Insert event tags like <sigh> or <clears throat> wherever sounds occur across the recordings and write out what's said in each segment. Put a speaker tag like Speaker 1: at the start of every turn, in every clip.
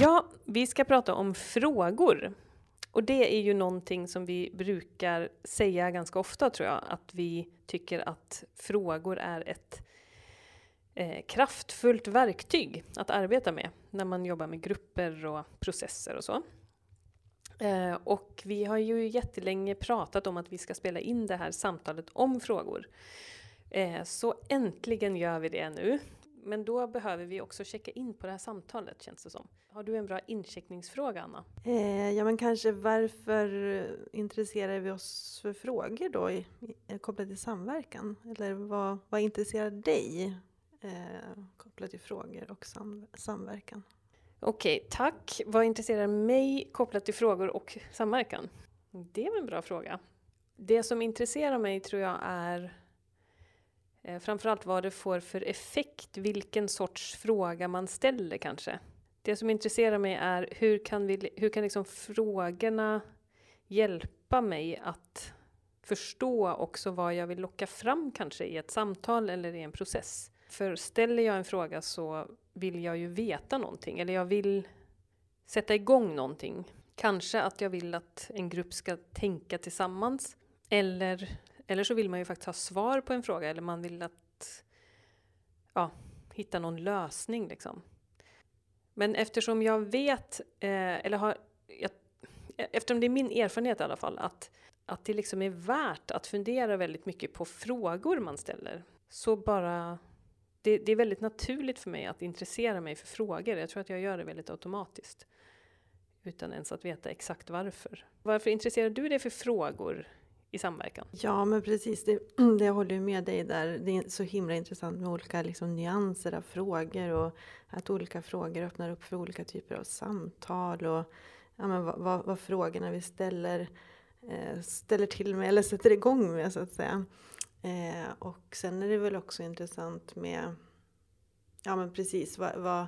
Speaker 1: Ja, vi ska prata om frågor. Och det är ju någonting som vi brukar säga ganska ofta tror jag, att vi tycker att frågor är ett eh, kraftfullt verktyg att arbeta med när man jobbar med grupper och processer och så. Eh, och vi har ju jättelänge pratat om att vi ska spela in det här samtalet om frågor. Eh, så äntligen gör vi det nu. Men då behöver vi också checka in på det här samtalet känns det som. Har du en bra incheckningsfråga Anna?
Speaker 2: Eh, ja men kanske varför intresserar vi oss för frågor då i, i, kopplat till samverkan? Eller vad, vad intresserar dig eh, kopplat till frågor och sam, samverkan?
Speaker 1: Okej, okay, tack. Vad intresserar mig kopplat till frågor och samverkan? Det var en bra fråga. Det som intresserar mig tror jag är eh, framförallt vad det får för effekt, vilken sorts fråga man ställer kanske. Det som intresserar mig är hur kan, vi, hur kan liksom frågorna hjälpa mig att förstå också vad jag vill locka fram kanske i ett samtal eller i en process. För ställer jag en fråga så vill jag ju veta någonting, eller jag vill sätta igång någonting. Kanske att jag vill att en grupp ska tänka tillsammans. Eller, eller så vill man ju faktiskt ha svar på en fråga, eller man vill att ja, hitta någon lösning liksom. Men eftersom jag vet, eh, eller har, jag, eftersom det är min erfarenhet i alla fall, att, att det liksom är värt att fundera väldigt mycket på frågor man ställer, så bara det, det, är väldigt naturligt för mig att intressera mig för frågor. Jag tror att jag gör det väldigt automatiskt. Utan ens att veta exakt varför. Varför intresserar du dig för frågor i samverkan?
Speaker 2: Ja, men precis. Det, det <clears throat> jag håller med dig där. Det är så himla intressant med olika liksom, nyanser av frågor och att olika frågor öppnar upp för olika typer av samtal och ja, men vad, vad, vad frågorna vi ställer eh, ställer till med eller sätter igång med så att säga. Eh, och sen är det väl också intressant med, ja men precis, vad, vad,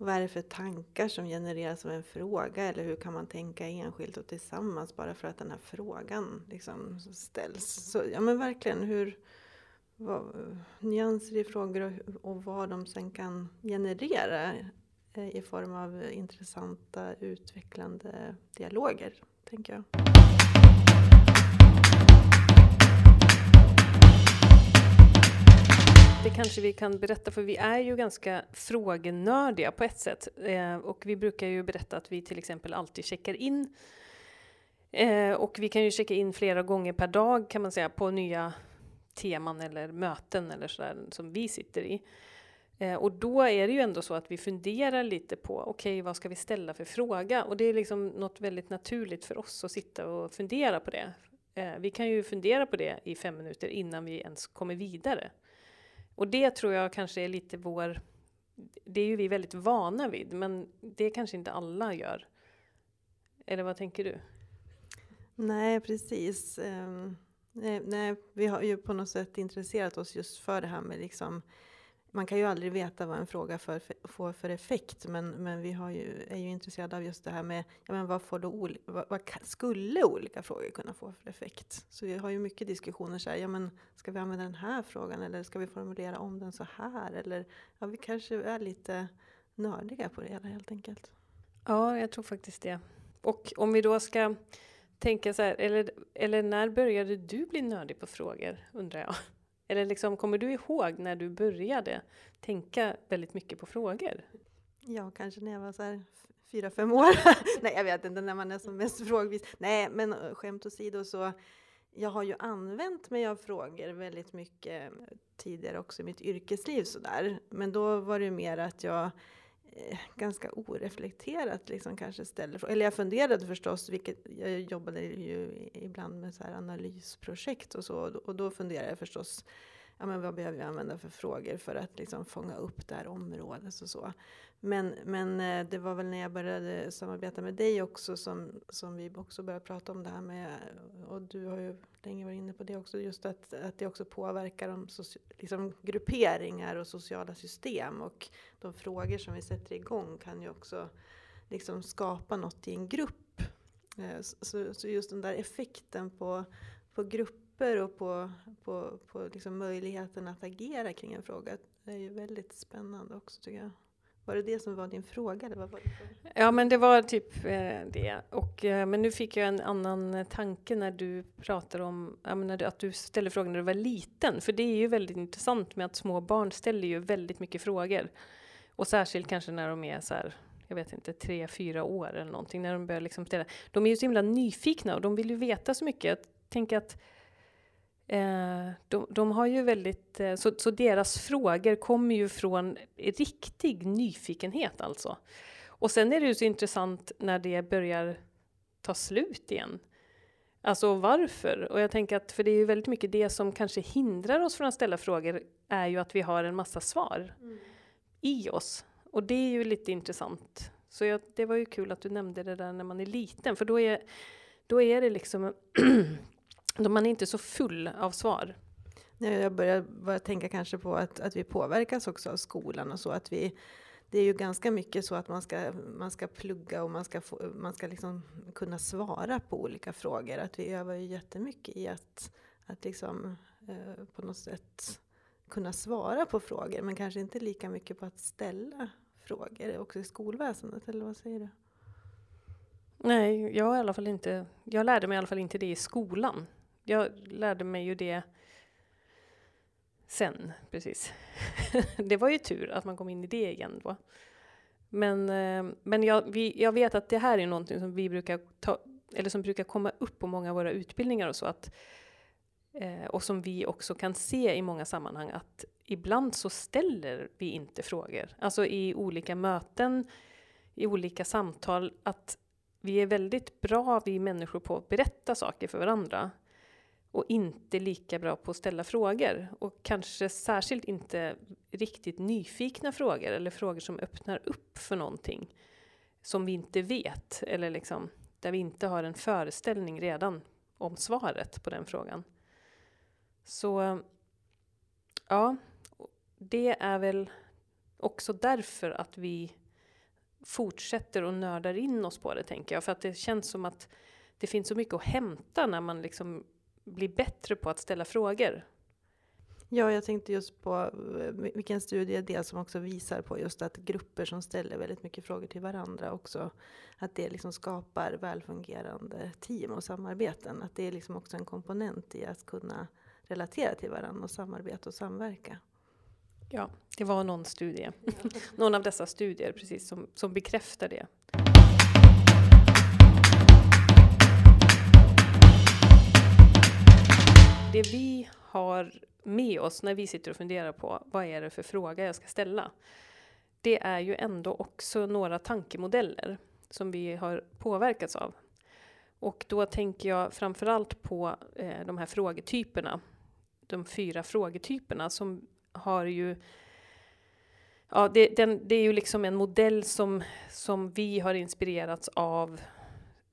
Speaker 2: vad är det för tankar som genereras av en fråga? Eller hur kan man tänka enskilt och tillsammans bara för att den här frågan liksom ställs? Så, ja men verkligen, hur, vad, nyanser i frågor och, och vad de sen kan generera eh, i form av intressanta, utvecklande dialoger, tänker jag.
Speaker 1: Det kanske vi kan berätta, för vi är ju ganska frågenördiga på ett sätt. Eh, och vi brukar ju berätta att vi till exempel alltid checkar in. Eh, och vi kan ju checka in flera gånger per dag kan man säga på nya teman eller möten eller sådär som vi sitter i. Eh, och då är det ju ändå så att vi funderar lite på, okej okay, vad ska vi ställa för fråga? Och det är liksom något väldigt naturligt för oss att sitta och fundera på det. Eh, vi kan ju fundera på det i fem minuter innan vi ens kommer vidare. Och det tror jag kanske är lite vår... Det är ju vi väldigt vana vid, men det kanske inte alla gör. Eller vad tänker du?
Speaker 2: Nej, precis. Um, nej, nej, vi har ju på något sätt intresserat oss just för det här med liksom man kan ju aldrig veta vad en fråga för, får för effekt, men, men vi har ju, är ju intresserade av just det här med ja, men vad, får då vad, vad skulle olika frågor kunna få för effekt? Så vi har ju mycket diskussioner så här, ja men ska vi använda den här frågan eller ska vi formulera om den så här? Eller ja, vi kanske är lite nördiga på det hela helt enkelt.
Speaker 1: Ja, jag tror faktiskt det. Och om vi då ska tänka så här, eller, eller när började du bli nördig på frågor, undrar jag? Eller liksom, kommer du ihåg när du började tänka väldigt mycket på frågor?
Speaker 2: Ja, kanske när jag var så här fyra, fem år. <laughs> Nej, jag vet inte när man är som mest frågvis. Nej, men eh, skämt åsido så jag har ju använt mig av frågor väldigt mycket tidigare också i mitt yrkesliv sådär. Men då var det mer att jag eh, Eh, ganska oreflekterat liksom kanske ställer frågor. Eller jag funderade förstås, vilket jag jobbade ju ibland med så här analysprojekt och så. Och då funderade jag förstås ja, men vad behöver vi använda för frågor för att liksom fånga upp det här området och så. Men, men eh, det var väl när jag började samarbeta med dig också som, som vi också började prata om det här med, och du har ju länge varit inne på det också, just att, att det också påverkar de liksom grupperingar och sociala system och de frågor som vi sätter igång kan ju också liksom skapa något i en grupp. Eh, så, så just den där effekten på, på grupper och på, på, på liksom möjligheten att agera kring en fråga är ju väldigt spännande också tycker jag. Var det det som var din fråga? Eller vad var det
Speaker 1: Ja, men det var typ eh, det. Och, eh, men nu fick jag en annan eh, tanke när du pratar om menar, att du ställer frågan när du var liten. För det är ju väldigt intressant med att små barn ställer ju väldigt mycket frågor. Och särskilt kanske när de är så här, jag vet inte, tre, fyra år eller någonting, när de börjar liksom ställa. De är ju så himla nyfikna och de vill ju veta så mycket. Jag tänker att Eh, de, de, har ju väldigt, eh, så, så, deras frågor kommer ju från riktig nyfikenhet alltså. Och sen är det ju så intressant när det börjar ta slut igen. Alltså varför? Och jag tänker att, för det är ju väldigt mycket det som kanske hindrar oss från att ställa frågor, är ju att vi har en massa svar mm. i oss. Och det är ju lite intressant. Så jag, det var ju kul att du nämnde det där när man är liten, för då är, då är det liksom <clears throat> man är inte så full av svar.
Speaker 2: Jag börjar bara tänka kanske på att, att vi påverkas också av skolan och så. Att vi, det är ju ganska mycket så att man ska, man ska plugga och man ska, få, man ska liksom kunna svara på olika frågor. Att vi övar ju jättemycket i att, att liksom, eh, på något sätt kunna svara på frågor. Men kanske inte lika mycket på att ställa frågor också i skolväsendet. Eller vad säger du?
Speaker 1: Nej, jag, i alla fall inte, jag lärde mig i alla fall inte det i skolan. Jag lärde mig ju det sen, precis. <laughs> det var ju tur att man kom in i det igen då. Men, eh, men jag, vi, jag vet att det här är någonting som vi brukar ta, eller som brukar komma upp på många av våra utbildningar och så att eh, och som vi också kan se i många sammanhang att ibland så ställer vi inte frågor. Alltså i olika möten, i olika samtal, att vi är väldigt bra, vi människor, på att berätta saker för varandra och inte lika bra på att ställa frågor. Och kanske särskilt inte riktigt nyfikna frågor eller frågor som öppnar upp för någonting som vi inte vet eller liksom där vi inte har en föreställning redan om svaret på den frågan. Så ja, det är väl också därför att vi fortsätter och nördar in oss på det, tänker jag. För att det känns som att det finns så mycket att hämta när man liksom bli bättre på att ställa frågor.
Speaker 2: Ja, jag tänkte just på eh, vilken studie är det som också visar på just att grupper som ställer väldigt mycket frågor till varandra också, att det liksom skapar välfungerande team och samarbeten. Att det är liksom också en komponent i att kunna relatera till varandra och samarbeta och samverka.
Speaker 1: Ja, det var någon studie, <laughs> någon av dessa studier precis som, som bekräftar det. Det vi har med oss när vi sitter och funderar på vad är det för fråga jag ska ställa. Det är ju ändå också några tankemodeller som vi har påverkats av. Och då tänker jag framförallt på eh, de här frågetyperna. De fyra frågetyperna som har ju Ja, det, den, det är ju liksom en modell som, som vi har inspirerats av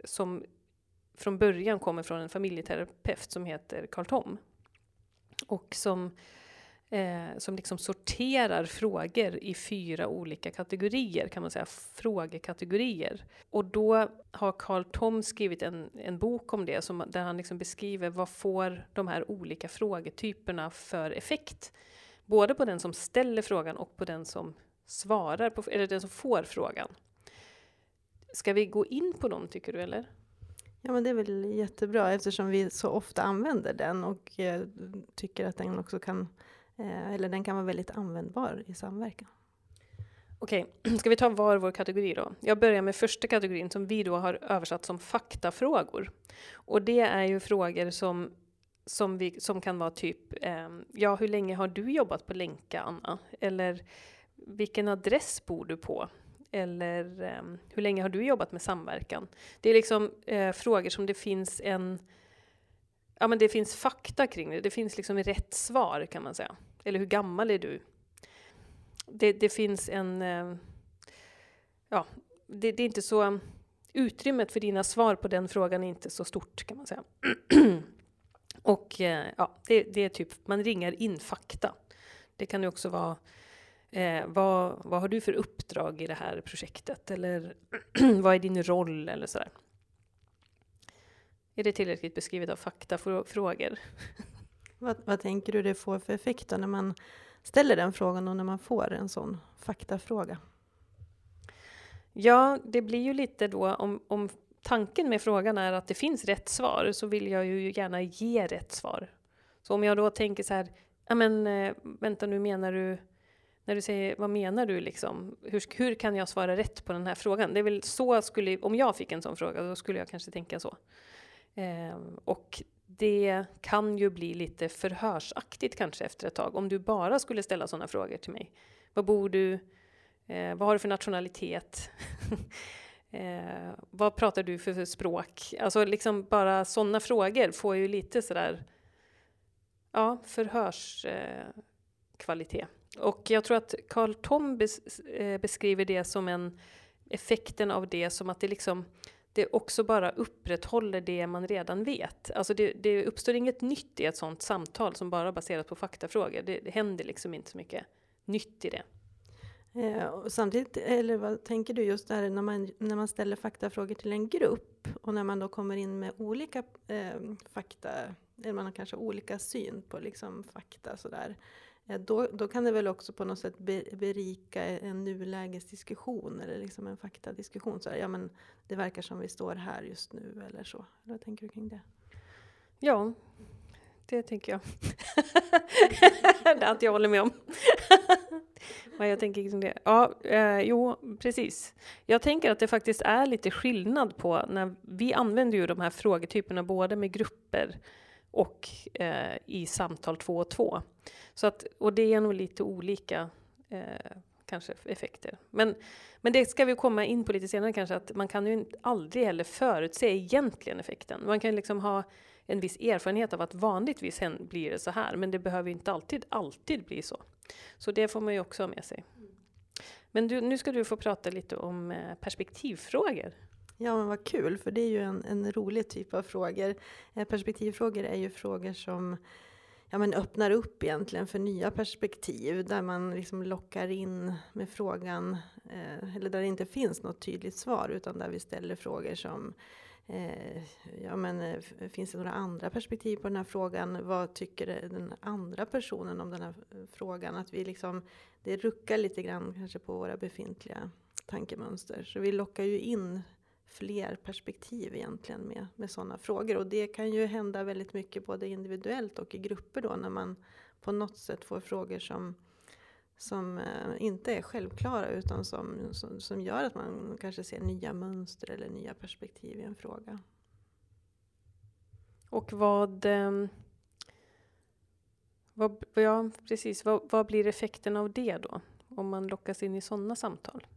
Speaker 1: som från början kommer från en familjeterapeut som heter Carl Tom. Och som, eh, som liksom sorterar frågor i fyra olika kategorier, kan man säga, frågekategorier. Och då har Carl Tom skrivit en, en bok om det, som, där han liksom beskriver vad får de här olika frågetyperna för effekt? Både på den som ställer frågan och på den som svarar på, eller den som får frågan. Ska vi gå in på dem tycker du eller?
Speaker 2: Ja men det är väl jättebra eftersom vi så ofta använder den och eh, tycker att den också kan, eh, eller den kan vara väldigt användbar i samverkan.
Speaker 1: Okej, <clears throat> ska vi ta var vår kategori då? Jag börjar med första kategorin som vi då har översatt som faktafrågor. Och det är ju frågor som, som, vi, som kan vara typ, eh, ja hur länge har du jobbat på Länka Anna? Eller vilken adress bor du på? Eller eh, hur länge har du jobbat med samverkan? Det är liksom eh, frågor som det finns en, ja, men det finns fakta kring det. Det finns liksom rätt svar kan man säga. Eller hur gammal är du? Det, det finns en... Eh, ja, det, det, är inte så... Utrymmet för dina svar på den frågan är inte så stort kan man säga. <clears throat> Och eh, ja, det, det, är typ, man ringar in fakta. Det kan ju också vara Eh, vad, vad har du för uppdrag i det här projektet? Eller <clears throat> vad är din roll? Eller sådär. Är det tillräckligt beskrivet av faktafrågor? <laughs>
Speaker 2: vad, vad tänker du det får för effekt när man ställer den frågan och när man får en sån faktafråga?
Speaker 1: Ja, det blir ju lite då om, om tanken med frågan är att det finns rätt svar så vill jag ju gärna ge rätt svar. Så om jag då tänker så här, ja men eh, vänta nu menar du när du säger vad menar du liksom? Hur, hur kan jag svara rätt på den här frågan? Det är väl så skulle, om jag fick en sån fråga, då skulle jag kanske tänka så. Eh, och det kan ju bli lite förhörsaktigt kanske efter ett tag, om du bara skulle ställa sådana frågor till mig. Vad bor du? Eh, vad har du för nationalitet? <laughs> eh, vad pratar du för, för språk? Alltså liksom bara sådana frågor får ju lite sådär, ja, förhörskvalitet. Eh, och jag tror att Carl Tom bes, eh, beskriver det som en effekten av det som att det liksom det också bara upprätthåller det man redan vet. Alltså det, det uppstår inget nytt i ett sånt samtal som bara baseras på faktafrågor. Det, det händer liksom inte så mycket nytt i det.
Speaker 2: Eh, och samtidigt, eller vad tänker du just där när man, när man ställer faktafrågor till en grupp och när man då kommer in med olika eh, fakta, eller man har kanske olika syn på liksom fakta sådär. Då, då kan det väl också på något sätt berika en nulägesdiskussion eller liksom en faktadiskussion. Så här, ja, men det verkar som vi står här just nu eller så. Vad tänker du kring det?
Speaker 1: Ja, det tänker jag. <laughs> det är allt jag håller med om. Vad jag tänker kring det? Ja, eh, jo, precis. Jag tänker att det faktiskt är lite skillnad på när vi använder ju de här frågetyperna både med grupper och eh, i samtal två och två. Så att, och det är nog lite olika eh, kanske effekter. Men, men det ska vi komma in på lite senare kanske, att man kan ju aldrig heller förutse egentligen effekten. Man kan liksom ha en viss erfarenhet av att vanligtvis blir det så här, men det behöver inte alltid, alltid bli så. Så det får man ju också ha med sig. Men du, nu ska du få prata lite om eh, perspektivfrågor.
Speaker 2: Ja, men vad kul, för det är ju en, en rolig typ av frågor. Eh, perspektivfrågor är ju frågor som ja, men öppnar upp egentligen för nya perspektiv där man liksom lockar in med frågan, eh, eller där det inte finns något tydligt svar utan där vi ställer frågor som eh, ja, men, eh, finns det några andra perspektiv på den här frågan? Vad tycker den andra personen om den här eh, frågan? Att vi liksom, det ruckar lite grann kanske på våra befintliga tankemönster. Så vi lockar ju in fler perspektiv egentligen med, med sådana frågor. Och det kan ju hända väldigt mycket både individuellt och i grupper då när man på något sätt får frågor som, som eh, inte är självklara utan som, som, som gör att man kanske ser nya mönster eller nya perspektiv i en fråga.
Speaker 1: Och vad, ehm, vad, ja, precis, vad, vad blir effekten av det då? Om man lockas in i sådana samtal?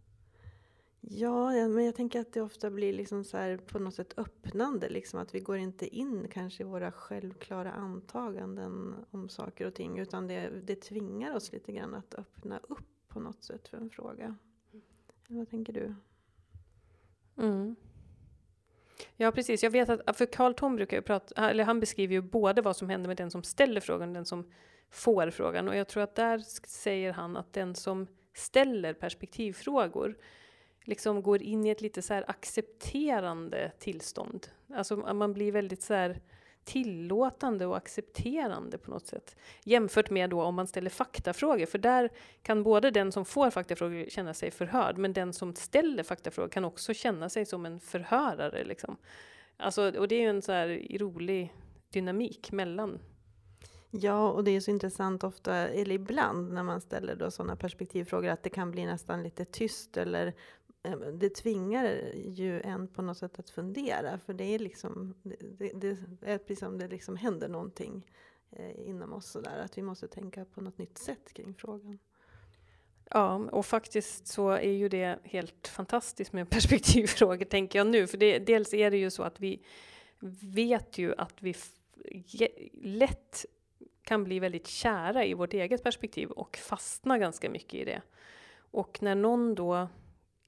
Speaker 2: Ja, men jag tänker att det ofta blir liksom så här på något sätt öppnande. Liksom att vi går inte in kanske i våra självklara antaganden om saker och ting. Utan det, det tvingar oss lite grann att öppna upp på något sätt för en fråga. Vad tänker du?
Speaker 1: Mm. Ja, precis. Jag vet att för Carl Tom brukar ju prata, eller han beskriver ju både vad som händer med den som ställer frågan och den som får frågan. Och jag tror att där säger han att den som ställer perspektivfrågor liksom går in i ett lite så accepterande tillstånd. Alltså man blir väldigt så här tillåtande och accepterande på något sätt. Jämfört med då om man ställer faktafrågor, för där kan både den som får faktafrågor känna sig förhörd, men den som ställer faktafrågor kan också känna sig som en förhörare. Liksom. Alltså, och det är ju en så här rolig dynamik mellan
Speaker 2: Ja, och det är så intressant ofta, eller ibland när man ställer då sådana perspektivfrågor, att det kan bli nästan lite tyst eller Ehm, det tvingar ju en på något sätt att fundera. För det är liksom, det, det, är precis som det liksom händer någonting eh, inom oss sådär. Att vi måste tänka på något nytt sätt kring frågan.
Speaker 1: Ja, och faktiskt så är ju det helt fantastiskt med <laughs> perspektivfrågor tänker jag nu. För det, dels är det ju så att vi vet ju att vi lätt kan bli väldigt kära i vårt eget perspektiv och fastna ganska mycket i det. Och när någon då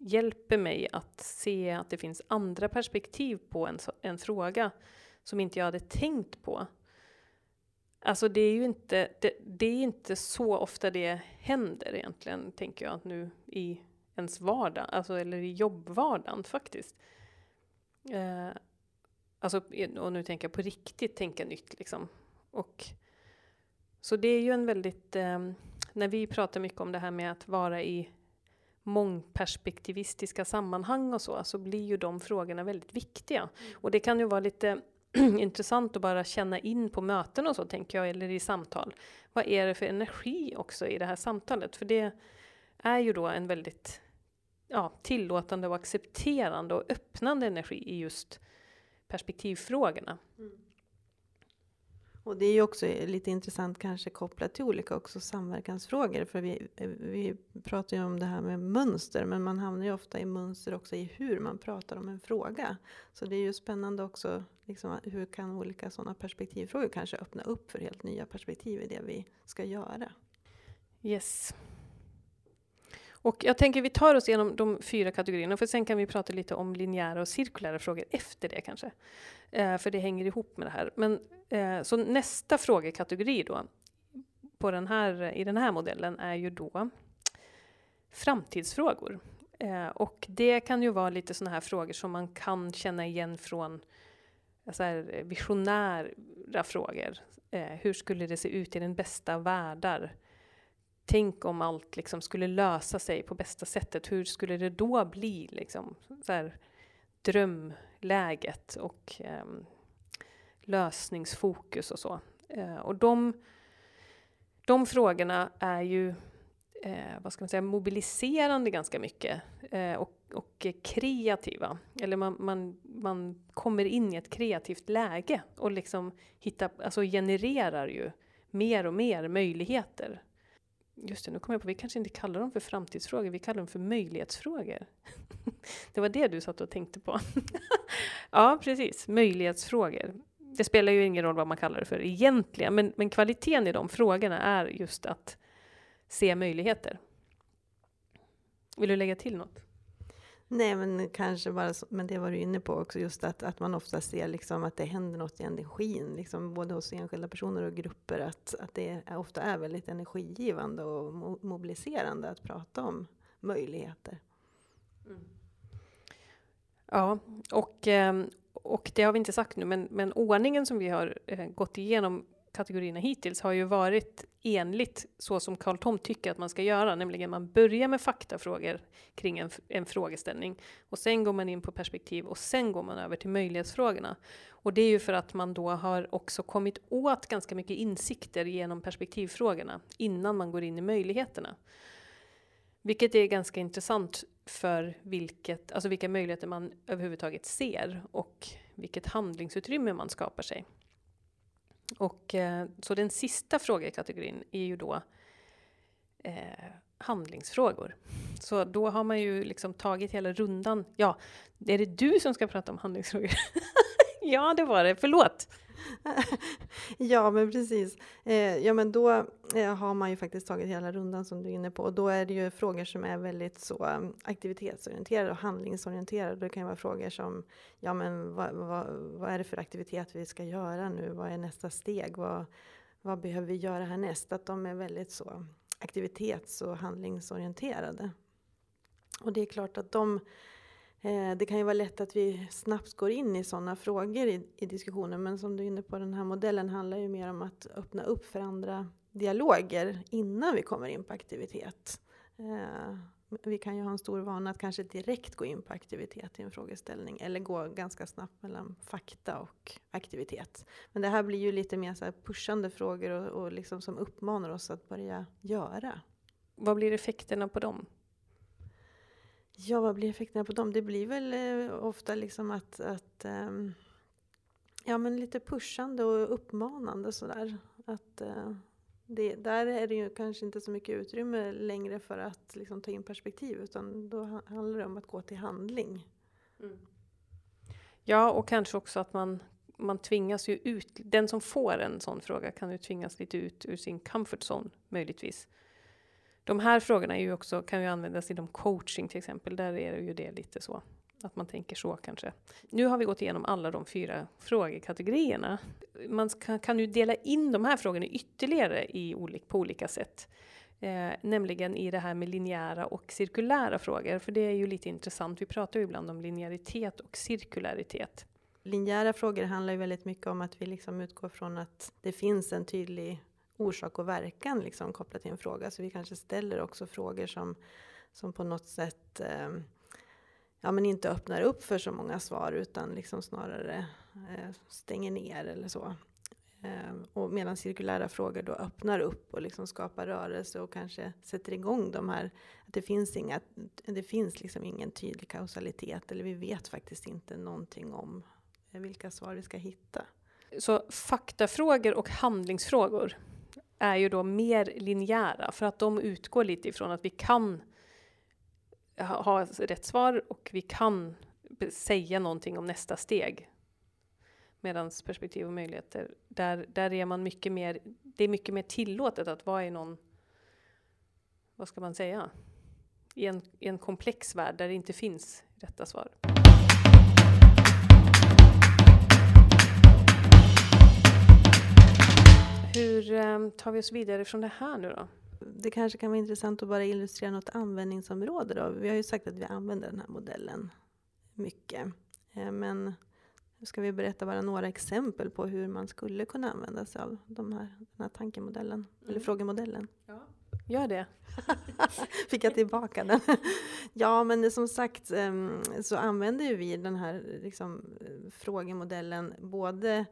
Speaker 1: hjälper mig att se att det finns andra perspektiv på en, en fråga som inte jag hade tänkt på. Alltså det är ju inte, det, det, är inte så ofta det händer egentligen, tänker jag nu i ens vardag, alltså eller i jobbvardagen faktiskt. Eh, alltså, och nu tänker jag på riktigt tänka nytt liksom. Och, så det är ju en väldigt, eh, när vi pratar mycket om det här med att vara i mångperspektivistiska sammanhang och så, så blir ju de frågorna väldigt viktiga. Mm. Och det kan ju vara lite <clears throat> intressant att bara känna in på möten och så, tänker jag, eller i samtal. Vad är det för energi också i det här samtalet? För det är ju då en väldigt ja, tillåtande och accepterande och öppnande energi i just perspektivfrågorna. Mm.
Speaker 2: Och det är ju också lite intressant kanske kopplat till olika också samverkansfrågor. För vi, eh, vi pratar ju om det här med mönster, men man hamnar ju ofta i mönster också i hur man pratar om en fråga. Så det är ju spännande också, liksom, hur kan olika sådana perspektivfrågor kanske öppna upp för helt nya perspektiv i det vi ska göra.
Speaker 1: Yes. Och jag tänker vi tar oss igenom de fyra kategorierna, för sen kan vi prata lite om linjära och cirkulära frågor efter det kanske. Eh, för det hänger ihop med det här. Men, eh, så nästa frågekategori då, på den här, i den här modellen, är ju då framtidsfrågor. Eh, och det kan ju vara lite sådana här frågor som man kan känna igen från eh, så här, visionära frågor. Eh, hur skulle det se ut i den bästa världar? Tänk om allt liksom skulle lösa sig på bästa sättet, hur skulle det då bli? Liksom, så här, drömläget och eh, lösningsfokus och så. Eh, och de, de frågorna är ju eh, vad ska man säga, mobiliserande ganska mycket eh, och, och kreativa. Eller man, man, man kommer in i ett kreativt läge och liksom hittar, alltså genererar ju mer och mer möjligheter Just det, nu kommer jag på, vi kanske inte kallar dem för framtidsfrågor, vi kallar dem för möjlighetsfrågor. <laughs> det var det du satt och tänkte på. <laughs> ja, precis, möjlighetsfrågor. Det spelar ju ingen roll vad man kallar det för egentligen, men, men kvaliteten i de frågorna är just att se möjligheter. Vill du lägga till något?
Speaker 2: Nej, men kanske bara, men det var du inne på också, just att, att man ofta ser liksom att det händer något i energin, liksom både hos enskilda personer och grupper, att, att det ofta är väldigt energigivande och mobiliserande att prata om möjligheter. Mm.
Speaker 1: Ja, och, eh, och det har vi inte sagt nu, men, men ordningen som vi har eh, gått igenom kategorierna hittills har ju varit enligt så som Carl Tom tycker att man ska göra, nämligen man börjar med faktafrågor kring en, en frågeställning och sen går man in på perspektiv och sen går man över till möjlighetsfrågorna. Och det är ju för att man då har också kommit åt ganska mycket insikter genom perspektivfrågorna innan man går in i möjligheterna. Vilket är ganska intressant för vilket, alltså vilka möjligheter man överhuvudtaget ser och vilket handlingsutrymme man skapar sig. Och, eh, så den sista frågekategorin är ju då eh, handlingsfrågor. Så då har man ju liksom tagit hela rundan. Ja, är det du som ska prata om handlingsfrågor? <laughs> ja, det var det. Förlåt! <laughs>
Speaker 2: ja, men precis. Eh, ja, men då eh, har man ju faktiskt tagit hela rundan som du är inne på. Och då är det ju frågor som är väldigt så um, aktivitetsorienterade och handlingsorienterade. Det kan ju vara frågor som, ja men vad, vad, vad, är det för aktivitet vi ska göra nu? Vad är nästa steg? Vad, vad behöver vi göra härnäst? Att de är väldigt så mm, aktivitets och handlingsorienterade. Och det är klart att de Eh, det kan ju vara lätt att vi snabbt går in i sådana frågor i, i, diskussionen men som du är inne på, den här modellen handlar ju mer om att öppna upp för andra dialoger innan vi kommer in på aktivitet. Eh, vi kan ju ha en stor vana att kanske direkt gå in på aktivitet i en frågeställning eller gå ganska snabbt mellan fakta och aktivitet. Men det här blir ju lite mer så pushande frågor och, och liksom som uppmanar oss att börja göra.
Speaker 1: Vad blir effekterna på dem?
Speaker 2: Ja, vad blir effekterna på dem? Det blir väl eh, ofta liksom att, att eh, ja, men lite pushande och uppmanande sådär. Att, eh, det, där är det ju kanske inte så mycket utrymme längre för att liksom, ta in perspektiv utan då handlar det om att gå till handling. Mm.
Speaker 1: Ja, och kanske också att man man tvingas ju ut, den som får en sån fråga kan ju tvingas lite ut ur sin comfort zone möjligtvis. De här frågorna är ju också, kan ju användas inom coaching till exempel, där är det ju det lite så. Att man tänker så kanske. Nu har vi gått igenom alla de fyra frågekategorierna. Man kan, kan ju dela in de här frågorna ytterligare i olik, på olika sätt. Eh, nämligen i det här med linjära och cirkulära frågor, för det är ju lite intressant. Vi pratar ju ibland om linjäritet och cirkularitet.
Speaker 2: Linjära frågor handlar ju väldigt mycket om att vi liksom utgår från att det finns en tydlig orsak och verkan liksom kopplat till en fråga. Så vi kanske ställer också frågor som, som på något sätt eh, ja, men inte öppnar upp för så många svar utan liksom snarare eh, stänger ner eller så. Eh, och medan cirkulära frågor då öppnar upp och liksom skapar rörelse och kanske sätter igång de här, att det finns, inga, det finns liksom ingen tydlig kausalitet eller vi vet faktiskt inte någonting om eh, vilka svar vi ska hitta.
Speaker 1: Så faktafrågor och handlingsfrågor är ju då mer linjära för att de utgår lite ifrån att vi kan ha rätt svar och vi kan säga någonting om nästa steg. Medan perspektiv och möjligheter, där, där är man mycket mer, det är mycket mer tillåtet att vara i någon, vad ska man säga, i en, i en komplex värld där det inte finns rätta svar. Hur eh, tar vi oss vidare från det här nu då?
Speaker 2: Det kanske kan vara intressant att bara illustrera något användningsområde då. Vi har ju sagt att vi använder den här modellen mycket. Eh, men nu ska vi berätta bara några exempel på hur man skulle kunna använda sig av de här, den här tankemodellen, mm. eller frågemodellen.
Speaker 1: Ja. Gör det. <laughs>
Speaker 2: Fick jag tillbaka den. <laughs> ja, men som sagt ehm, så använder ju vi den här liksom, frågemodellen både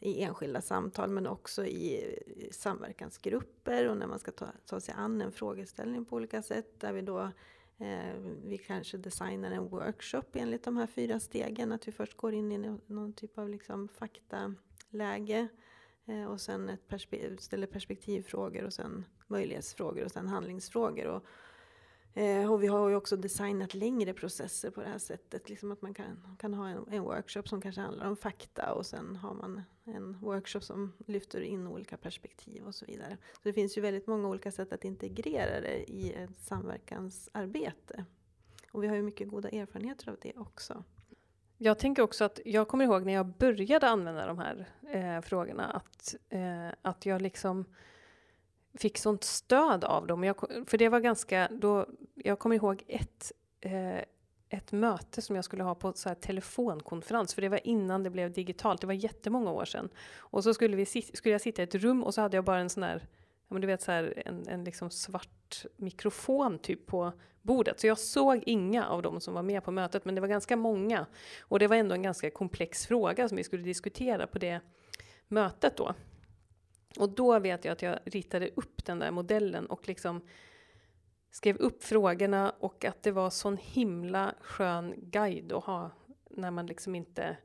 Speaker 2: i enskilda samtal men också i samverkansgrupper och när man ska ta, ta sig an en frågeställning på olika sätt där vi då eh, vi kanske designar en workshop enligt de här fyra stegen. Att vi först går in i någon typ av liksom faktaläge eh, och sen ett perspe ställer perspektivfrågor och sen möjlighetsfrågor och sen handlingsfrågor. Och, Eh, och vi har ju också designat längre processer på det här sättet. Liksom att man kan, kan ha en, en, workshop som kanske handlar om fakta och sen har man en workshop som lyfter in olika perspektiv och så vidare. Så det finns ju väldigt många olika sätt att integrera det i ett samverkansarbete. Och vi har ju mycket goda erfarenheter av det också.
Speaker 1: Jag tänker också att jag kommer ihåg när jag började använda de här eh, frågorna att, eh, att jag liksom fick sånt stöd av dem. Jag, för det var ganska, då, jag kommer ihåg ett, eh, ett möte som jag skulle ha på så här telefonkonferens, för det var innan det blev digitalt, det var jättemånga år sedan. Och så skulle, vi, skulle jag sitta i ett rum och så hade jag bara en sån här, ja, men du vet så här, en, en liksom svart mikrofon typ på bordet. Så jag såg inga av dem som var med på mötet, men det var ganska många. Och det var ändå en ganska komplex fråga som vi skulle diskutera på det mötet då. Och då vet jag att jag ritade upp den där modellen och liksom skrev upp frågorna och att det var sån himla skön guide att ha när man liksom inte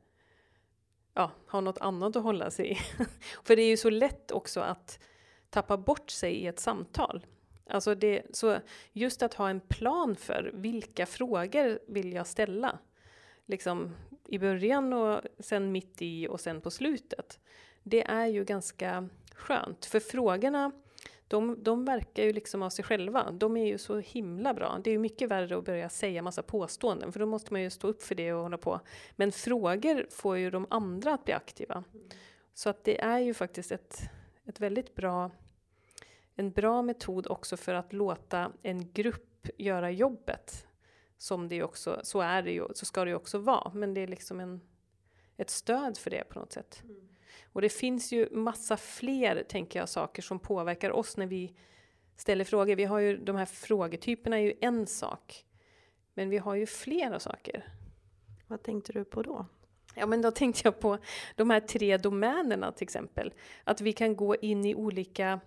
Speaker 1: ja, har något annat att hålla sig i. <laughs> För det är ju så lätt också att tappa bort sig i ett samtal. Alltså det, så just att ha en plan för vilka frågor vill jag ställa? Liksom i början och sen mitt i och sen på slutet. Det är ju ganska skönt. För frågorna, de, de verkar ju liksom av sig själva. De är ju så himla bra. Det är ju mycket värre att börja säga massa påståenden, för då måste man ju stå upp för det och hålla på. Men frågor får ju de andra att bli aktiva. Så att det är ju faktiskt ett, ett väldigt bra, en bra metod också för att låta en grupp göra jobbet. Som det också, så är det ju, så ska det ju också vara. Men det är liksom en, ett stöd för det på något sätt. Mm. Och det finns ju massa fler, tänker jag, saker som påverkar oss när vi ställer frågor. Vi har ju de här frågetyperna är ju en sak. Men vi har ju flera saker.
Speaker 2: Vad tänkte du på då?
Speaker 1: Ja, men då tänkte jag på de här tre domänerna till exempel. Att vi kan gå in i olika,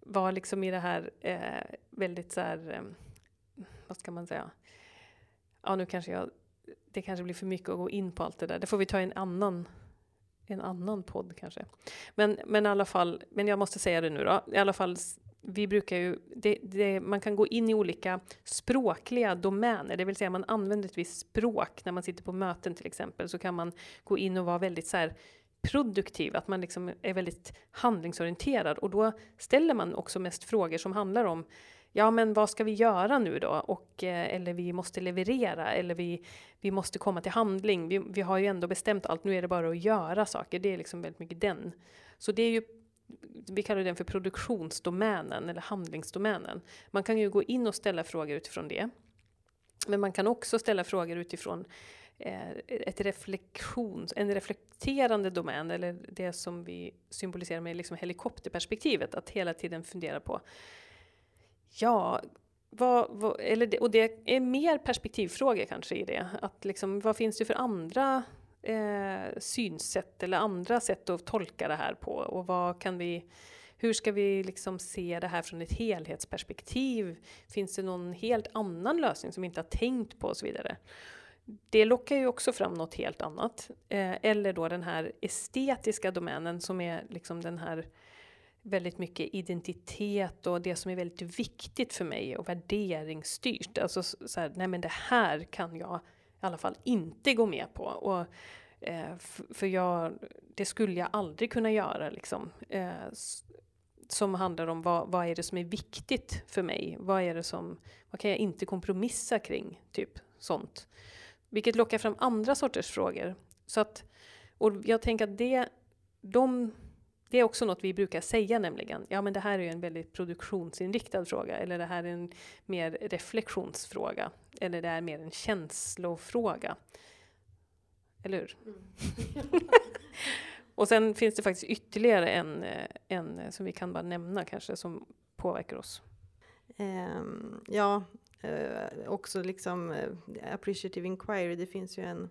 Speaker 1: vara liksom i det här eh, väldigt så här, eh, vad ska man säga? Ja, nu kanske jag, det kanske blir för mycket att gå in på allt det där. Det får vi ta i en annan en annan podd kanske. Men, men i alla fall, men jag måste säga det nu då, i alla fall vi brukar ju, det, det, man kan gå in i olika språkliga domäner, det vill säga man använder ett visst språk. När man sitter på möten till exempel, så kan man gå in och vara väldigt så här produktiv, att man liksom är väldigt handlingsorienterad. Och då ställer man också mest frågor som handlar om ja men vad ska vi göra nu då? Och, eh, eller vi måste leverera, eller vi, vi måste komma till handling. Vi, vi har ju ändå bestämt allt, nu är det bara att göra saker. Det är liksom väldigt mycket den. Så det är ju vi kallar den för produktionsdomänen eller handlingsdomänen. Man kan ju gå in och ställa frågor utifrån det. Men man kan också ställa frågor utifrån eh, ett reflektions, en reflekterande domän, eller det som vi symboliserar med liksom helikopterperspektivet, att hela tiden fundera på Ja, vad, vad, eller det, och det är mer perspektivfrågor kanske i det. Att liksom, vad finns det för andra eh, synsätt eller andra sätt att tolka det här på? Och vad kan vi, hur ska vi liksom se det här från ett helhetsperspektiv? Finns det någon helt annan lösning som vi inte har tänkt på och så vidare? Det lockar ju också fram något helt annat. Eh, eller då den här estetiska domänen som är liksom den här väldigt mycket identitet och det som är väldigt viktigt för mig och värderingsstyrt. Alltså så här, nej men det här kan jag i alla fall inte gå med på. Och, eh, för jag, det skulle jag aldrig kunna göra liksom. Eh, som handlar om vad, vad är det som är viktigt för mig? Vad är det som, vad kan jag inte kompromissa kring? Typ sånt. Vilket lockar fram andra sorters frågor. Så att, och jag tänker att det, de det är också något vi brukar säga nämligen. Ja, men det här är ju en väldigt produktionsinriktad fråga eller det här är en mer reflektionsfråga eller det är mer en känslofråga. Eller hur? Mm. <laughs> <laughs> och sen finns det faktiskt ytterligare en, eh, en som vi kan bara nämna kanske som påverkar oss.
Speaker 2: Um, ja, uh, också liksom uh, appreciative inquiry. Det finns ju en,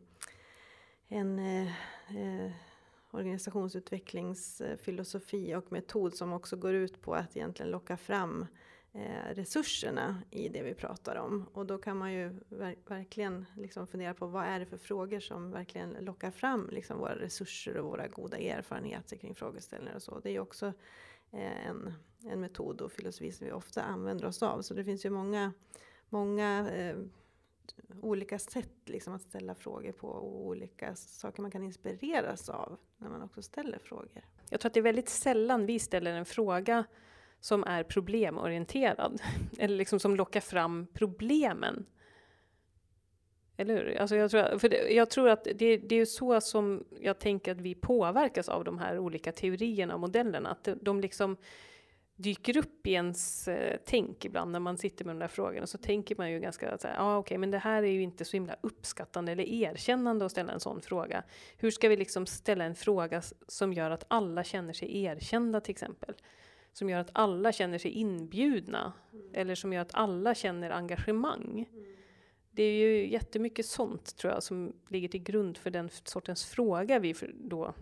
Speaker 2: en uh, organisationsutvecklingsfilosofi och metod som också går ut på att egentligen locka fram eh, resurserna i det vi pratar om. Och då kan man ju ver verkligen liksom fundera på vad är det för frågor som verkligen lockar fram liksom våra resurser och våra goda erfarenheter kring frågeställningar och så. Det är ju också eh, en, en metod och filosofi som vi ofta använder oss av. Så det finns ju många, många eh, olika sätt liksom att ställa frågor på och olika saker man kan inspireras av när man också ställer frågor.
Speaker 1: Jag tror att det är väldigt sällan vi ställer en fråga som är problemorienterad <laughs> eller liksom som lockar fram problemen. Eller hur? Alltså jag, tror, för det, jag tror att det, det är så som jag tänker att vi påverkas av de här olika teorierna och modellerna. Att de liksom dyker upp i ens eh, tänk ibland när man sitter med de där frågorna så tänker man ju ganska så här, ja ah, okej, okay, men det här är ju inte så himla uppskattande eller erkännande att ställa en sån fråga. Hur ska vi liksom ställa en fråga som gör att alla känner sig erkända till exempel? Som gör att alla känner sig inbjudna mm. eller som gör att alla känner engagemang. Mm. Det är ju jättemycket sånt tror jag som ligger till grund för den sortens fråga vi då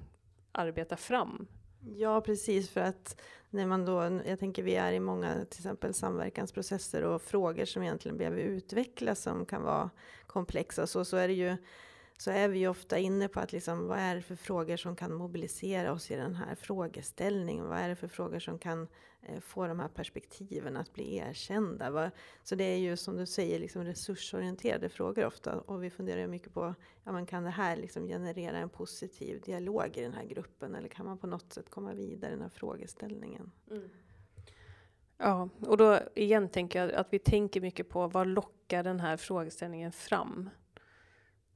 Speaker 1: arbetar fram
Speaker 2: Ja, precis. För att när man då, jag tänker vi är i många till exempel samverkansprocesser och frågor som egentligen behöver utvecklas som kan vara komplexa. Så, så är det ju så är vi ju ofta inne på att liksom, vad är det för frågor som kan mobilisera oss i den här frågeställningen? Vad är det för frågor som kan eh, få de här perspektiven att bli erkända? Va? Så det är ju som du säger liksom resursorienterade frågor ofta och vi funderar mycket på, ja men kan det här liksom generera en positiv dialog i den här gruppen eller kan man på något sätt komma vidare i den här frågeställningen? Mm.
Speaker 1: Ja, och då igen tänker jag att vi tänker mycket på vad lockar den här frågeställningen fram?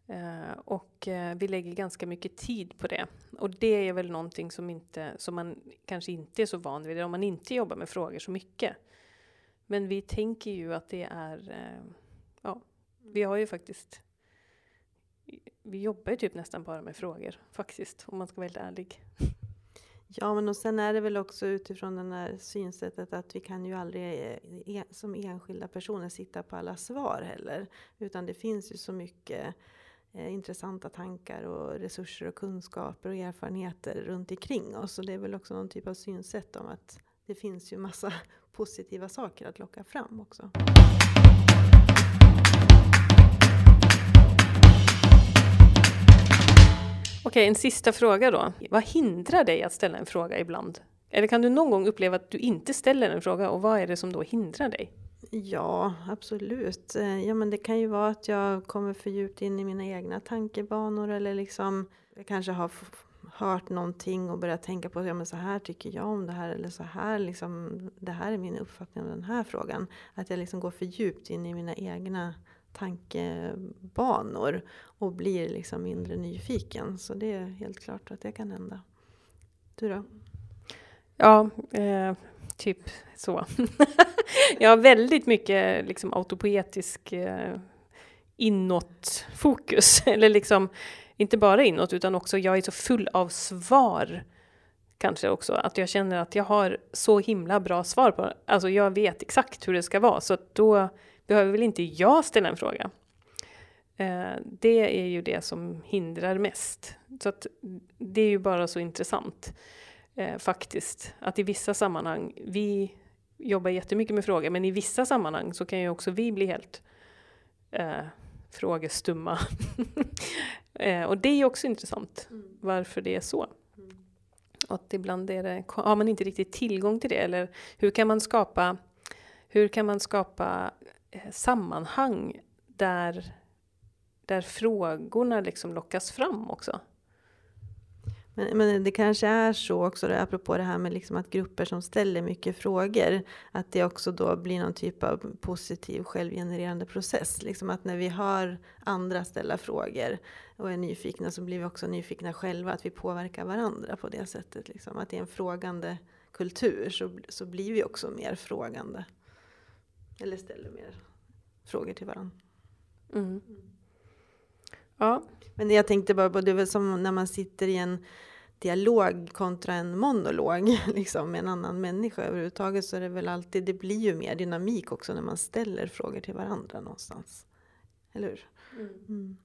Speaker 1: Uh, och uh, vi lägger ganska mycket tid på det. Och det är väl någonting som, inte, som man kanske inte är så van vid om man inte jobbar med frågor så mycket. Men vi tänker ju att det är, uh, ja, vi har ju faktiskt, vi jobbar ju typ nästan bara med frågor faktiskt, om man ska vara helt ärlig.
Speaker 2: Ja, men och sen är det väl också utifrån det här synsättet att vi kan ju aldrig e-, som enskilda personer sitta på alla svar heller. Utan det finns ju så mycket eh, intressanta tankar och resurser och kunskaper och erfarenheter runt omkring oss. Och det är väl också någon typ av synsätt om att det finns ju massa <laughs> positiva saker att locka fram också.
Speaker 1: Okej, en sista fråga då. Vad hindrar dig att ställa en fråga ibland? Eller kan du någon gång uppleva att du inte ställer en fråga och vad är det som då hindrar dig?
Speaker 2: Ja, absolut. Eh, ja, men det kan ju vara att jag kommer för djupt in i mina egna tankebanor eller liksom jag kanske har hört någonting och börjat tänka på ja, men så här tycker jag om det här eller så här liksom, det här är min uppfattning om den här frågan. Att jag liksom går för djupt in i mina egna tankebanor och blir liksom mindre nyfiken. Så det är helt klart att det kan hända. Du då?
Speaker 1: Ja, eh, typ så. <laughs> jag har väldigt mycket liksom autopoetisk eh, inåtfokus. <laughs> Eller liksom, inte bara inåt utan också jag är så full av svar. Kanske också att jag känner att jag har så himla bra svar på Alltså jag vet exakt hur det ska vara så att då behöver väl inte jag ställa en fråga. Eh, det är ju det som hindrar mest. Så att det är ju bara så intressant eh, faktiskt. Att i vissa sammanhang, vi jobbar jättemycket med frågor, men i vissa sammanhang så kan ju också vi bli helt eh, frågestumma. <laughs> eh, och det är ju också intressant, mm. varför det är så. Mm. Och att ibland är det, har man inte riktigt tillgång till det, eller hur kan man skapa, hur kan man skapa eh, sammanhang där, där frågorna liksom lockas fram också?
Speaker 2: Men, men, det kanske är så också, då, apropå det här med liksom att grupper som ställer mycket frågor, att det också då blir någon typ av positiv självgenererande process. Liksom att när vi hör andra ställa frågor och är nyfikna så blir vi också nyfikna själva, att vi påverkar varandra på det sättet. Liksom. Att i en frågande kultur så, så blir vi också mer frågande. Eller ställer mer frågor till varandra. Mm. Ja. Men jag tänkte bara på, det är väl som när man sitter i en dialog kontra en monolog <laughs> liksom, med en annan människa överhuvudtaget så är det väl alltid, det blir ju mer dynamik också när man ställer frågor till varandra någonstans. Eller hur? Mm. Mm.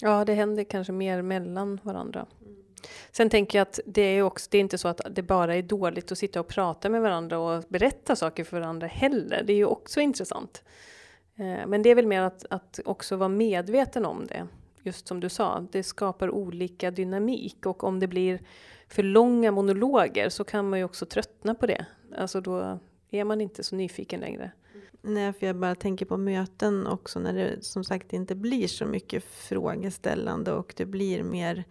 Speaker 1: Ja, det händer kanske mer mellan varandra. Mm. Sen tänker jag att det är också, det är inte så att det bara är dåligt att sitta och prata med varandra och berätta saker för varandra heller. Det är ju också intressant. Eh, men det är väl mer att, att också vara medveten om det. Just som du sa, det skapar olika dynamik och om det blir för långa monologer så kan man ju också tröttna på det. Alltså då är man inte så nyfiken längre.
Speaker 2: Nej, för jag bara tänker på möten också när det som sagt inte blir så mycket frågeställande och det blir mer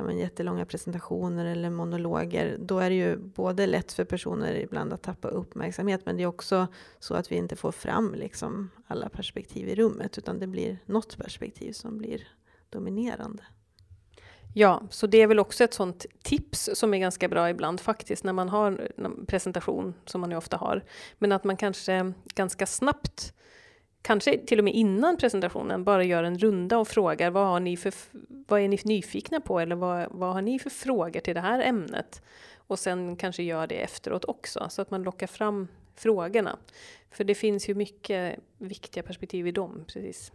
Speaker 2: ja, men jättelånga presentationer eller monologer, då är det ju både lätt för personer ibland att tappa uppmärksamhet, men det är också så att vi inte får fram liksom alla perspektiv i rummet, utan det blir något perspektiv som blir dominerande.
Speaker 1: Ja, så det är väl också ett sånt tips som är ganska bra ibland faktiskt när man har en presentation som man ju ofta har. Men att man kanske ganska snabbt kanske till och med innan presentationen, bara gör en runda och frågar vad, har ni för, vad är ni nyfikna på eller vad, vad har ni för frågor till det här ämnet? Och sen kanske gör det efteråt också, så att man lockar fram frågorna. För det finns ju mycket viktiga perspektiv i dem. Precis.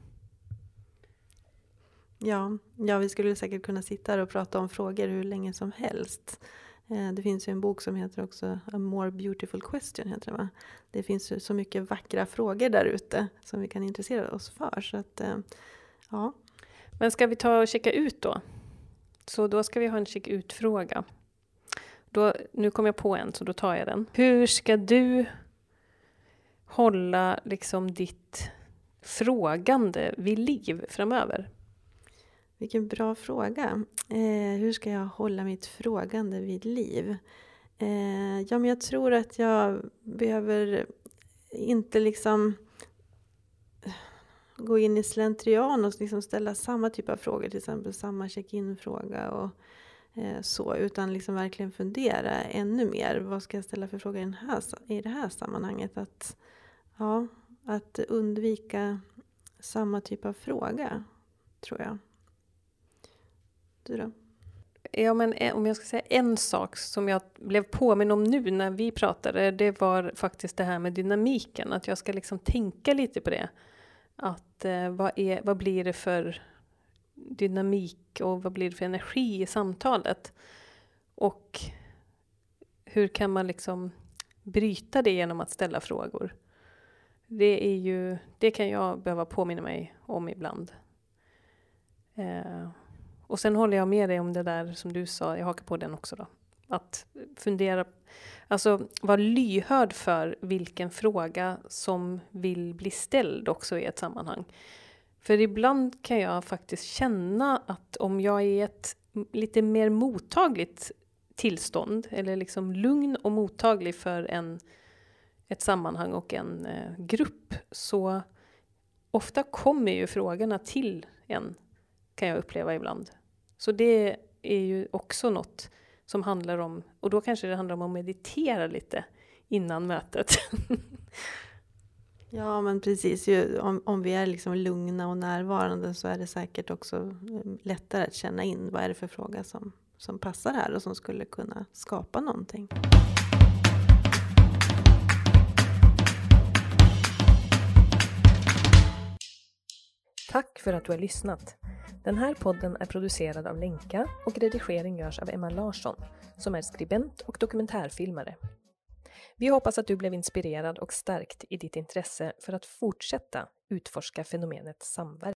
Speaker 2: Ja, ja, vi skulle säkert kunna sitta här och prata om frågor hur länge som helst. Eh, det finns ju en bok som heter också A more beautiful question. Heter det, va? det finns ju så mycket vackra frågor där ute som vi kan intressera oss för. Så att, eh, ja.
Speaker 1: Men ska vi ta och checka ut då? Så då ska vi ha en check ut-fråga. Då, nu kom jag på en, så då tar jag den. Hur ska du hålla liksom ditt frågande vid liv framöver?
Speaker 2: Vilken bra fråga. Eh, hur ska jag hålla mitt frågande vid liv? Eh, ja, men jag tror att jag behöver inte liksom eh, gå in i slentrian och liksom ställa samma typ av frågor, till exempel samma check-in-fråga och eh, så, utan liksom verkligen fundera ännu mer. Vad ska jag ställa för fråga i, den här, i det här sammanhanget? Att, ja, att undvika samma typ av fråga, tror jag. Du då?
Speaker 1: Ja, men eh, om jag ska säga en sak som jag blev påminn om nu när vi pratade, det var faktiskt det här med dynamiken, att jag ska liksom tänka lite på det. Att eh, vad, är, vad blir det för dynamik och vad blir det för energi i samtalet? Och hur kan man liksom bryta det genom att ställa frågor? Det, är ju, det kan jag behöva påminna mig om ibland. Eh, och sen håller jag med dig om det där som du sa, jag hakar på den också då. Att fundera, alltså vara lyhörd för vilken fråga som vill bli ställd också i ett sammanhang. För ibland kan jag faktiskt känna att om jag är i ett lite mer mottagligt tillstånd, eller liksom lugn och mottaglig för en, ett sammanhang och en eh, grupp, så ofta kommer ju frågorna till en, kan jag uppleva ibland. Så det är ju också något som handlar om, och då kanske det handlar om att meditera lite innan mötet.
Speaker 2: Ja, men precis. Ju, om, om vi är liksom lugna och närvarande så är det säkert också mm, lättare att känna in vad är det för fråga som, som passar här och som skulle kunna skapa någonting.
Speaker 1: Tack för att du har lyssnat. Den här podden är producerad av Lenka och redigering görs av Emma Larsson som är skribent och dokumentärfilmare. Vi hoppas att du blev inspirerad och stärkt i ditt intresse för att fortsätta utforska fenomenet samverkan.